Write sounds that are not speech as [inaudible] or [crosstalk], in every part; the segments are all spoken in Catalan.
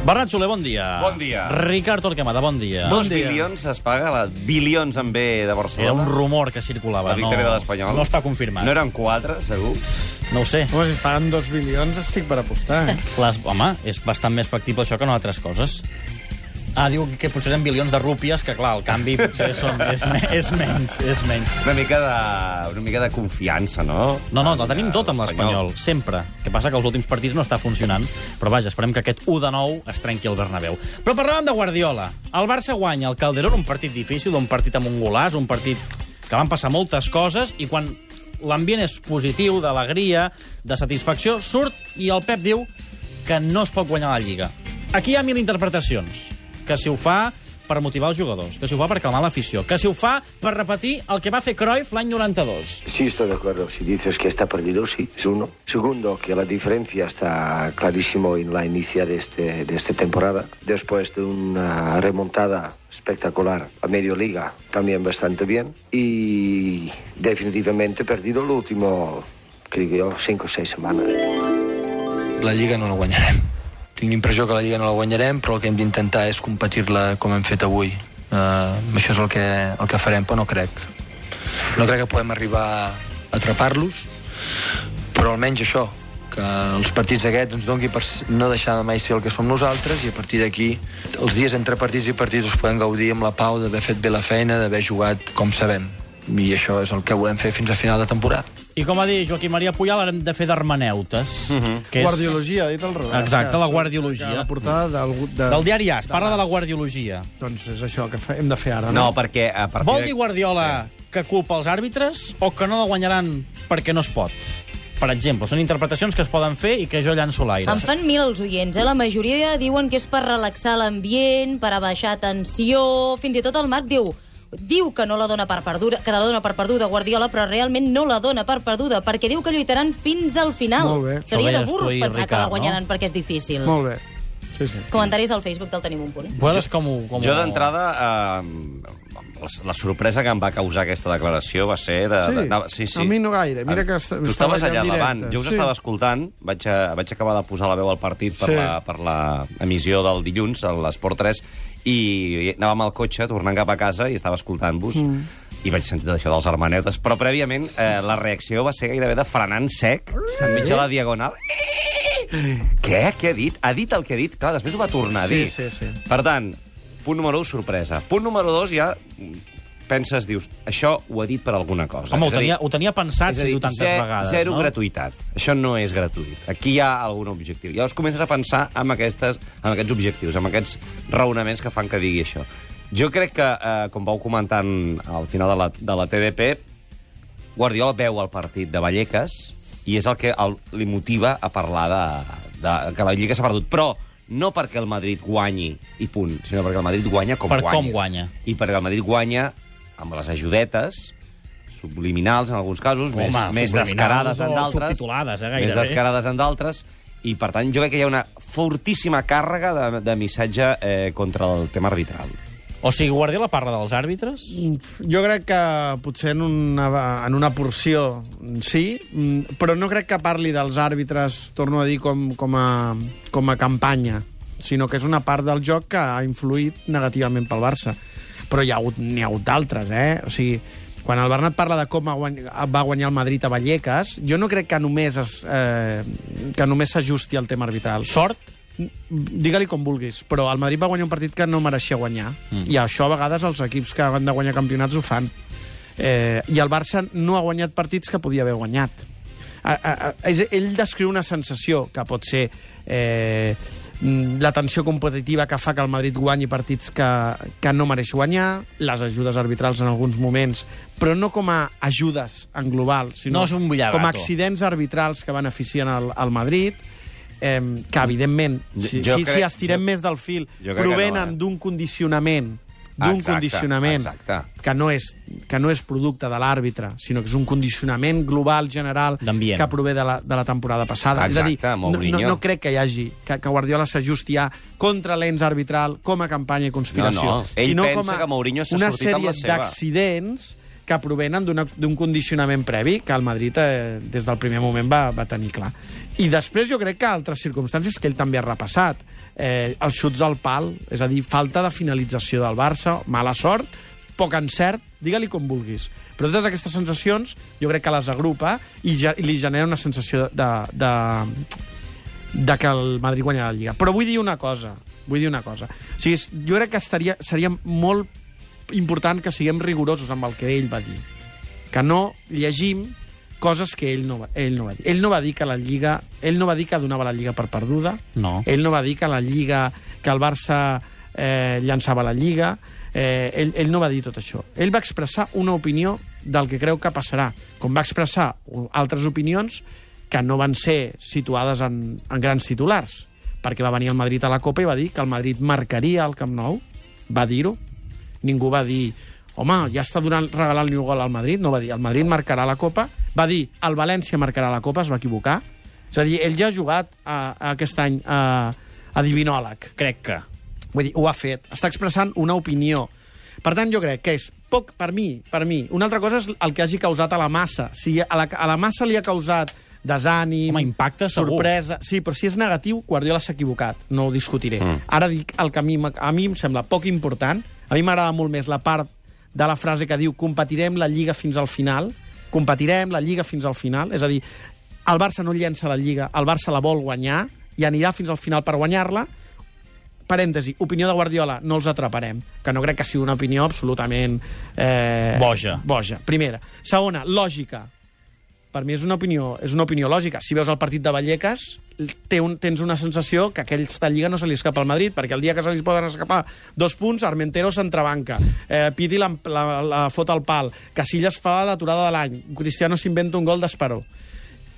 Bernat Soler, bon dia. Bon dia. Ricard Torquemada, bon dia. Dos dia. bilions es paga, la bilions en B de Era Barcelona. un rumor que circulava. La victòria de l'Espanyol. No està confirmat. No eren quatre, segur? No ho sé. Home, si paguen dos bilions, estic per apostar, eh? Les, home, és bastant més factible això que no altres coses. Ah, diu que potser eren bilions de rúpies, que clar, el canvi potser són, és, és menys, és menys. Una mica de, una mica de confiança, no? No, no, la tenim En, tot amb l'Espanyol, sempre. Que passa que els últims partits no està funcionant, però vaja, esperem que aquest 1 de 9 es trenqui el Bernabéu. Però parlàvem de Guardiola. El Barça guanya el Calderón, un partit difícil, un partit amb un golàs, un partit que van passar moltes coses, i quan l'ambient és positiu, d'alegria, de satisfacció, surt i el Pep diu que no es pot guanyar la Lliga. Aquí hi ha mil interpretacions. Que si ho fa per motivar els jugadors, que si ho fa per calmar l'afició, que si ho fa per repetir el que va fer Cruyff l'any 92. Sí, estoy de acuerdo. Si dices que está perdido, sí, es uno. Segundo, que la diferencia está clarísimo en la inicial de, este, de esta temporada. Después de una remontada espectacular a medio liga, también bastante bien. Y definitivamente perdido el último, creo yo, cinco o seis semanas. la Lliga no la guanyarem. Tinc l'impressió que la Lliga no la guanyarem, però el que hem d'intentar és competir-la com hem fet avui. Uh, això és el que, el que farem, però no crec. No crec que podem arribar a atrapar-los, però almenys això, que els partits aquests ens dongui per no deixar de mai ser el que som nosaltres i a partir d'aquí els dies entre partits i partits us podem gaudir amb la pau d'haver fet bé la feina, d'haver jugat com sabem. I això és el que volem fer fins a final de temporada. I com ha dit Joaquim Maria Puyal, ara hem de fer d'hermeneutes. que és Guardiologia, ha dit el Robert. Exacte, la guardiologia. La portada d'algú... De... Del diari As, parla de la guardiologia. Doncs és això que fa- hem de fer ara, No, no? perquè a partir Vol dir Guardiola que culpa els àrbitres o que no la guanyaran perquè no es pot? Per exemple, són interpretacions que es poden fer i que jo llanço l'aire. Se'n fan mil els oients, eh? La majoria diuen que és per relaxar l'ambient, per abaixar tensió... Fins i tot el Marc diu diu que no la dona per perduda, que la dona per perduda Guardiola, però realment no la dona per perduda, perquè diu que lluitaran fins al final. Molt bé. Seria de burros pensar que Ricard, la guanyaran no? perquè és difícil. Molt bé. Sí, sí. Comentaris al Facebook del Tenim un punt. Vosaltres com ho... Com Jo d'entrada, eh, la, sorpresa que em va causar aquesta declaració va ser... De, Sí? de, de, sí, sí. A mi no gaire. Mira que est- Tu estava estaves allà davant. Jo us Sí. estava escoltant, vaig, a, vaig acabar de posar la veu al partit per, Sí. la, per la emissió del dilluns, a l'Esport 3, i anàvem al cotxe, tornant cap a casa, i estava escoltant-vos, mm. i vaig sentir això dels hermaneutes. Però prèviament eh, la reacció va ser gairebé de frenant sec, enmig de la diagonal. Què? Què ha dit? Ha dit el que ha dit? Clar, després ho va tornar a Sí, dir. sí, sí. Per tant, punt número 1, sorpresa. Punt número 2, ja penses, dius, això ho ha dit per alguna cosa. Home, ho És a dir, tenia, ho tenia pensat, si dir, tantes ze- vegades, zero no? gratuïtat. Això no és gratuït. Aquí hi ha algun objectiu. Llavors comences a pensar en, aquestes, en aquests objectius, en aquests raonaments que fan que digui això. Jo crec que, eh, com vau comentant al final de la, de la TDP, Guardiola veu el partit de Vallecas i és el que el, li motiva a parlar de, de que la Lliga s'ha perdut. Però no perquè el Madrid guanyi i punt, sinó perquè el Madrid guanya com Per guanya. com guanya. I perquè el Madrid guanya amb les ajudetes subliminals en alguns casos, Home, més, més descarades en d'altres. subtitulades, eh, Més descarades en d'altres. I, per tant, jo crec que hi ha una fortíssima càrrega de, de missatge eh, contra el tema arbitral. O sigui, Guardiola parla dels àrbitres? Jo crec que potser en una, en una porció sí, mm, però no crec que parli dels àrbitres, torno a dir, com, com, a, com a campanya, sinó que és una part del joc que ha influït negativament pel Barça. Però hi ha hagut, n'hi ha hagut d'altres, eh? O sigui, quan el Bernat parla de com va guanyar el Madrid a Vallecas, jo no crec que només es, eh, que només s'ajusti al tema arbitral. Sort? Digue-li com vulguis, però el Madrid va guanyar un partit que no mereixia guanyar. Mm. I això a vegades els equips que han de guanyar campionats ho fan. Eh, I el Barça no ha guanyat partits que podia haver guanyat. A, a, a, ell descriu una sensació que pot ser eh, la tensió competitiva que fa que el Madrid guanyi partits que, que no mereix guanyar, les ajudes arbitrals en alguns moments, però no com a ajudes en global, sinó No és un bullagato. com a accidents arbitrals que beneficien el, el Madrid, eh, que evidentment, si, Jo si, crec- si estirem jo- més del fil, provenen no, eh? d'un condicionament d'un Exacte, condicionament exacte. que no, és, que no és producte de l'àrbitre, sinó que és un condicionament global, general, que prové de la, de la temporada passada. és a dir, Exacte, no, no, no crec que hi hagi, que, que Guardiola s'ajusti a contra l'ens arbitral com a campanya i conspiració, No, no, ell sinó pensa com a que Mourinho s'ha una sortit amb sèrie la seva. d'accidents que provenen d'un condicionament previ que el Madrid eh, des del primer moment va, va tenir clar. I després jo crec que altres circumstàncies que ell també ha repassat. Eh, els xuts al pal, és a dir, falta de finalització del Barça, mala sort, poc encert, digue-li com vulguis. Però totes aquestes sensacions jo crec que les agrupa i, ja, i li genera una sensació de, de, de que el Madrid guanya la Lliga. Però vull dir una cosa, vull dir una cosa. O sigui, jo crec que estaria, seria molt important que siguem rigorosos amb el que ell va dir. Que no llegim coses que ell no, va, ell no va dir. Ell no va dir que la Lliga... Ell no va dir que donava la Lliga per perduda. No. Ell no va dir que la Lliga... que el Barça eh, llançava la Lliga. Eh, ell, ell no va dir tot això. Ell va expressar una opinió del que creu que passarà, com va expressar altres opinions que no van ser situades en, en grans titulars, perquè va venir el Madrid a la Copa i va dir que el Madrid marcaria el Camp Nou, va dir-ho. Ningú va dir, home, ja està donant, regalant el gol al Madrid, no va dir, el Madrid marcarà la Copa, va dir, el València marcarà la Copa, es va equivocar. És a dir, ell ja ha jugat a, a aquest any a, a divinòleg. Crec que. Vull dir, ho ha fet. Està expressant una opinió. Per tant, jo crec que és poc, per mi, per mi. Una altra cosa és el que hagi causat a la massa. Si a la, a la massa li ha causat desànim, Home, impacte segur. sorpresa... Sí, però si és negatiu, Guardiola s'ha equivocat. No ho discutiré. Mm. Ara dic el que a mi, a mi em sembla poc important. A mi m'agrada molt més la part de la frase que diu competirem la Lliga fins al final. Competirem la Lliga fins al final. És a dir, el Barça no llença la Lliga, el Barça la vol guanyar i anirà fins al final per guanyar-la parèntesi, opinió de Guardiola, no els atraparem, que no crec que sigui una opinió absolutament... Eh, Boja. Boja, primera. Segona, lògica. Per mi és una opinió, és una opinió lògica. Si veus el partit de Vallecas, té un, tens una sensació que aquesta lliga no se li escapa al Madrid, perquè el dia que se li poden escapar dos punts, Armentero s'entrebanca, eh, Piti la, la, la fot al pal, Casillas fa l'aturada de l'any, Cristiano s'inventa un gol d'esperó.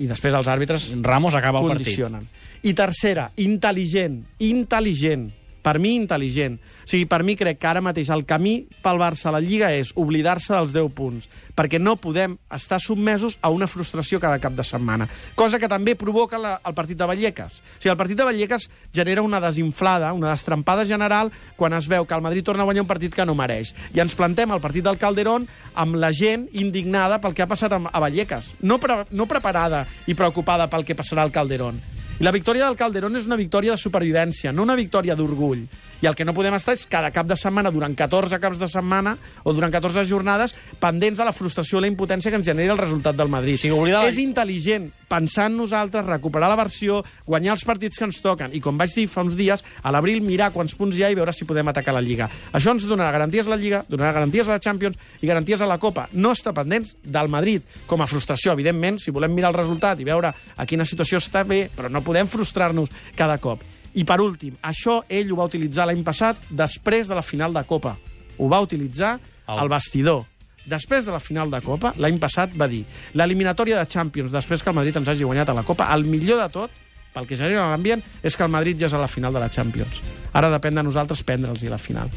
I després els àrbitres Ramos acaba el partit. condicionen. I tercera, intel·ligent, intel·ligent, per mi intel·ligent. O sigui, per mi crec que ara mateix el camí pel Barça a la Lliga és oblidar-se dels 10 punts, perquè no podem estar submesos a una frustració cada cap de setmana, cosa que també provoca la, el partit de Vallecas. O sigui, el partit de Vallecas genera una desinflada, una destrampada general quan es veu que el Madrid torna a guanyar un partit que no mereix. I ens plantem al partit del Calderón amb la gent indignada pel que ha passat a Vallecas, no, pre no preparada i preocupada pel que passarà al Calderón. I la victòria del Calderón és una victòria de supervivència, no una victòria d'orgull. I el que no podem estar és cada cap de setmana, durant 14 caps de setmana, o durant 14 jornades, pendents de la frustració i la impotència que ens genera el resultat del Madrid. Sí, oblidar- És intel·ligent pensar en nosaltres, recuperar la versió, guanyar els partits que ens toquen, i com vaig dir fa uns dies, a l'abril mirar quants punts hi ha i veure si podem atacar la Lliga. Això ens donarà garanties a la Lliga, donarà garanties a la Champions i garanties a la Copa. No està pendents del Madrid com a frustració, evidentment, si volem mirar el resultat i veure a quina situació està bé, però no podem frustrar-nos cada cop. I per últim, això ell ho va utilitzar l'any passat després de la final de Copa. Ho va utilitzar al vestidor. Després de la final de Copa, l'any passat va dir l'eliminatòria de Champions, després que el Madrid ens hagi guanyat a la Copa, el millor de tot, pel que genera l'ambient, és que el Madrid ja és a la final de la Champions. Ara depèn de nosaltres prendre'ls a la final.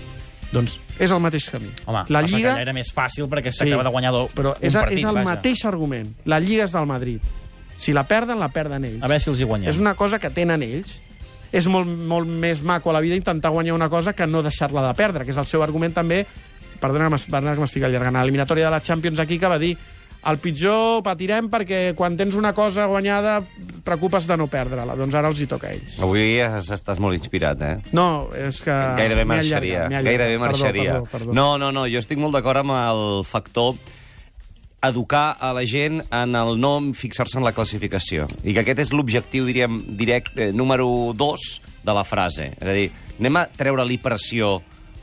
Doncs és el mateix camí. Home, la que Lliga... allà era més fàcil perquè es tractava de guanyar do- però un és, partit, és el vaja. mateix argument. La Lliga és del Madrid. Si la perden, la perden ells. A veure si els hi guanyem. És una cosa que tenen ells. És molt, molt més maco a la vida intentar guanyar una cosa que no deixar-la de perdre, que és el seu argument també, perdona perdona que m'estic allargant, a l'eliminatòria de la Champions aquí, que va dir el pitjor patirem perquè quan tens una cosa guanyada preocupes de no perdre-la. Doncs ara els hi toca a ells. Avui has, estàs molt inspirat, eh? No, és que... Gairebé marxaria. allargat, allargat. Gairebé Perdó, marxaria. Perdó, perdó, No, no, no, jo estic molt d'acord amb el factor educar a la gent en el no fixar-se en la classificació. I que aquest és l'objectiu, diríem, directe, número dos de la frase. És a dir, anem a treure-li pressió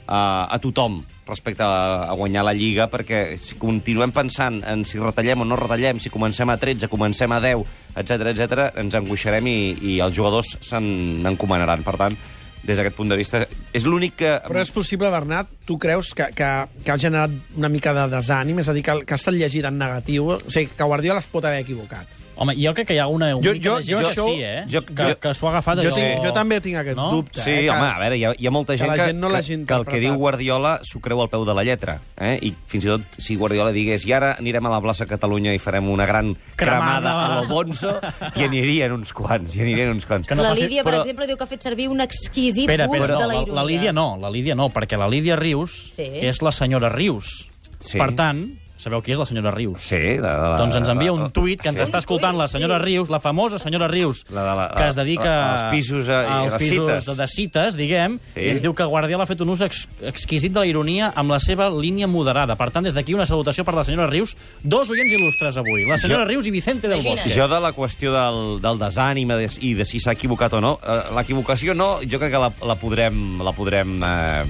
a, a tothom respecte a, a guanyar la Lliga, perquè si continuem pensant en si retallem o no retallem, si comencem a 13, comencem a 10, etc etc, ens angoixarem i, i els jugadors se n'encomanaran. Per tant, des d'aquest punt de vista, és l'únic que... Però és possible, Bernat, tu creus que, que, que ha generat una mica de desànim? És a dir, que, que ha estat llegit en negatiu? O sigui, que Guardiola es pot haver equivocat. Home, jo crec que hi ha una, una Jo- mica jo- de gent jo que això- sí, eh? jo- que, jo- que s'ho ha agafat Jo, allò... tinc, jo també tinc aquest No? dubte. Sí, eh, que, home, a veure, hi ha, hi ha molta que gent la que, gent no que, l'hagi que el que diu Guardiola s'ho creu al peu de la lletra. Eh? I fins i tot si Guardiola digués i ara anirem a la plaça Catalunya i farem una gran cremada, Cremada. a lo Bonzo, hi anirien uns quants, hi anirien uns quants. Que no la Lídia, per però- exemple, diu que ha fet servir un exquisit Espera, gust espera, de no, la la, ironia. la Lídia no, la Lídia no, perquè la Lídia Rius Sí. és la senyora Rius. Sí. Per tant, Sabeu qui és la senyora Rius? Sí, la, la, Doncs ens envia un la- tuit que ens sí? està escoltant la senyora Rius, la famosa senyora Rius, La de la- que es dedica la- als pisos, i als les pisos cites. de cites, diguem, Sí. i ens diu que Guardiola ha fet un ús ex exquisit de la ironia amb la seva línia moderada. Per tant, des d'aquí una salutació per la senyora Rius, dos oients il·lustres avui, la senyora Rius i Vicente del. Bosque. Jo de la qüestió del, del desànim i de, i de si s'ha equivocat o no, eh, l'equivocació no, jo crec que la, la podrem... La podrem eh,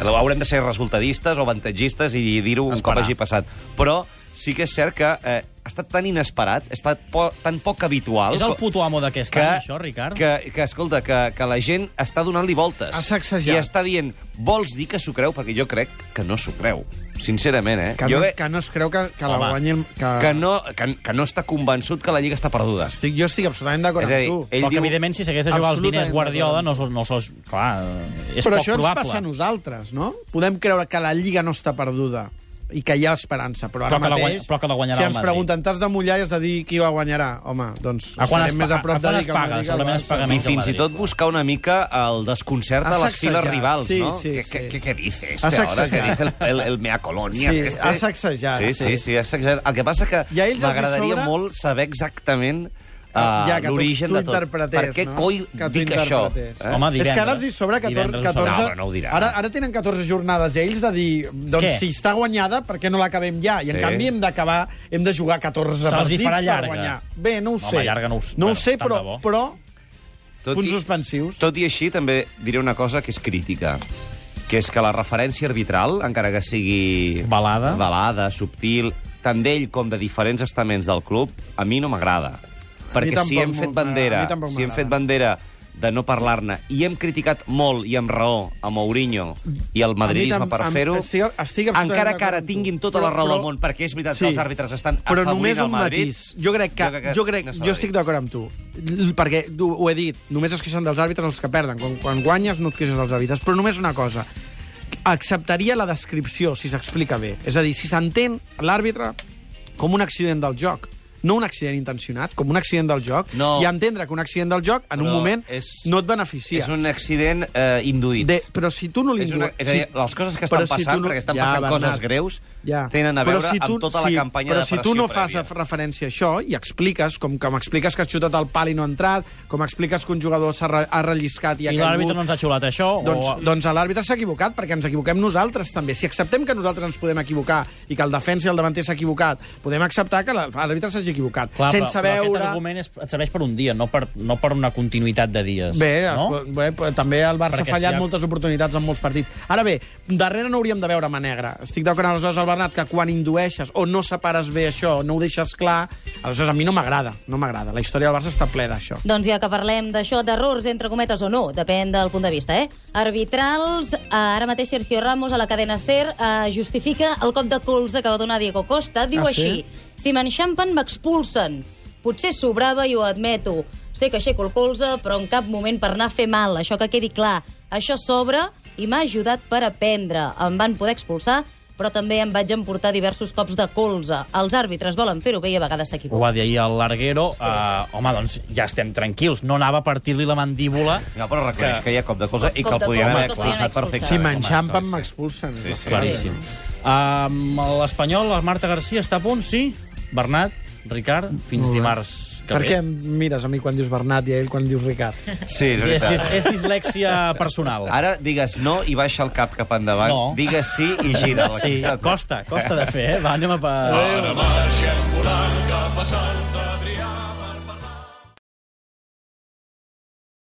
haurem de ser resultadistes o avantatgistes i dir-ho un cop hagi passat. Però sí que és cert que eh, ha estat tan inesperat, ha estat po tan poc habitual... És el puto amo d'aquest que, any, això, Ricard? Que, que, escolta, que, que la gent està donant-li voltes. Ha sacsejat. I està dient, vols dir que s'ho creu? Perquè jo crec que no s'ho creu. Sincerament, eh? Que, jo no, que no es creu que, que la Home, guanyi... el- Que... que no, que, que no està convençut que la Lliga està perduda. Estic, jo estic absolutament d'acord amb tu. ell Però que, diu- evidentment, si s'hagués de jugar els diners Guardiola, no, no sos... Clar, és Però poc això ens probable. passa a nosaltres, no? Podem creure que la Lliga no està perduda i que hi ha esperança, però ara Però que la mateix, guany- però que la guanyarà si ens pregunten, t'has de mullar i has de dir qui la guanyarà? Home, doncs A quan estarem es més a prop a de quan dir es que paga? El Segurament es paga I fins i tot buscar una mica el desconcert a les files rivals, sí, no? sí, ¿Qué, sí. qué, qué, qué dice Ha este ahora? Que dice el, el, el mea colonia. Sí, que este... ha sacsejat, Sí, sí, sí. sí, ha sacsejat. El que passa que m'agradaria sobra- molt saber exactament uh, Ja, que l'origen de tot. per què no? coi Que dic això? Eh? Home, És que ara els hi Divendres. sobra 14... Divendres ho 14 sabrà. No, no ho dirà. Ara, ara tenen 14 jornades ells de dir, doncs Què? si està guanyada, per què no l'acabem ja? I en Sí. canvi hem d'acabar, hem de jugar 14 Se'ls hi partits farà per guanyar. Bé, no ho Home, sé. llarga no ho- no ho sé, però, però Tot punts i- suspensius. Tot i així, també diré una cosa que és crítica, que és que la referència arbitral, encara que sigui... Balada. Balada, subtil, tant d'ell com de diferents estaments del club, a mi no m'agrada. Perquè si hem fet bandera, si hem fet bandera de no parlar-ne, i hem criticat molt i amb raó a Mourinho i el madridisme per fer-ho, encara que ara tinguin tota Però- la raó però- del món, perquè és veritat que els àrbitres estan però només un Madrid... matís. Jo crec que, jo crec que jo, crec, no jo estic d'acord amb tu. Perquè ho ho he dit, només es queixen dels àrbitres els que perden. Quan, quan guanyes no et queixes dels àrbitres. Però només una cosa. Acceptaria la descripció, si s'explica bé. És a dir, si s'entén l'àrbitre com un accident del joc, no un accident intencionat, com un accident del joc, No. i entendre que un accident del joc, en un Però moment, és- no et beneficia. És un accident eh, induït. De, però si tu no li... És, una, és a dir, les coses que estan però si passant, no- perquè estan Ja, passant Bernat. coses greus, Ja. tenen a Però veure si tu- amb tota sí, la campanya però de si pressió tu no fas prèvia. referència a això i expliques, com que m'expliques que has xutat el pal i no ha entrat, com expliques que un jugador s'ha re- ha relliscat i ha I caigut... l'àrbitre no ens ha xulat això? Doncs, o... doncs l'àrbitre s'ha equivocat, perquè ens equivoquem nosaltres també. Si acceptem que nosaltres ens podem equivocar i que el defensa i el davanter s'ha equivocat, podem acceptar que l'àrbitre s'hagi equivocat. Clar, sense però, però veure... aquest argument és, et serveix per un dia, no per, no per una continuïtat de dies. Bé, no? es, bé, però també el Barça Perquè ha fallat si ha- moltes oportunitats en molts partits. Ara bé, darrere no hauríem de veure mà negra. Estic d'acord amb aleshores, el Bernat, que quan indueixes o no separes bé això, no ho deixes clar, aleshores a mi no m'agrada, no m'agrada. La història del Barça està ple d'això. Doncs ja que parlem d'això, d'errors, entre cometes o no, depèn del punt de vista, eh? Arbitrals, eh, ara mateix Sergio Ramos a la cadena SER eh, justifica el cop de colze que va donar Diego Costa. Diu Ah, sí? així, si m'enxampen, m'expulsen. Potser sobrava i ho admeto. Sé que aixeco el colze, però en cap moment per anar a fer mal, això que quedi clar. Això sobra i m'ha ajudat per aprendre. Em van poder expulsar, però també em vaig emportar diversos cops de colze. Els àrbitres volen fer-ho bé i a vegades Ho s'equivoquen. va dir ahir el Larguero. Sí. Uh, home, doncs ja estem tranquils. No anava a partir-li la mandíbula. Ja, però reconeix Que- que, hi ha cop de cosa i que el podien colze, haver expulsat perfectament. Si m'enxampen, sí. m'expulsen. Sí, sí. Claríssim. Um, L'Espanyol, la Marta Garcia, està a punt, sí? Bernat, Ricard, fins dimarts que Per ve. què em mires a mi quan dius Bernat i a ell quan dius Ricard? Sí, és És, veritat. és, és dislèxia [laughs] personal. Ara digues no i baixa el cap cap endavant. No. Digues sí i gira. Sí, costa, costa de fer, eh? Va, anem a... Pa... Ara marxem volant cap a Sant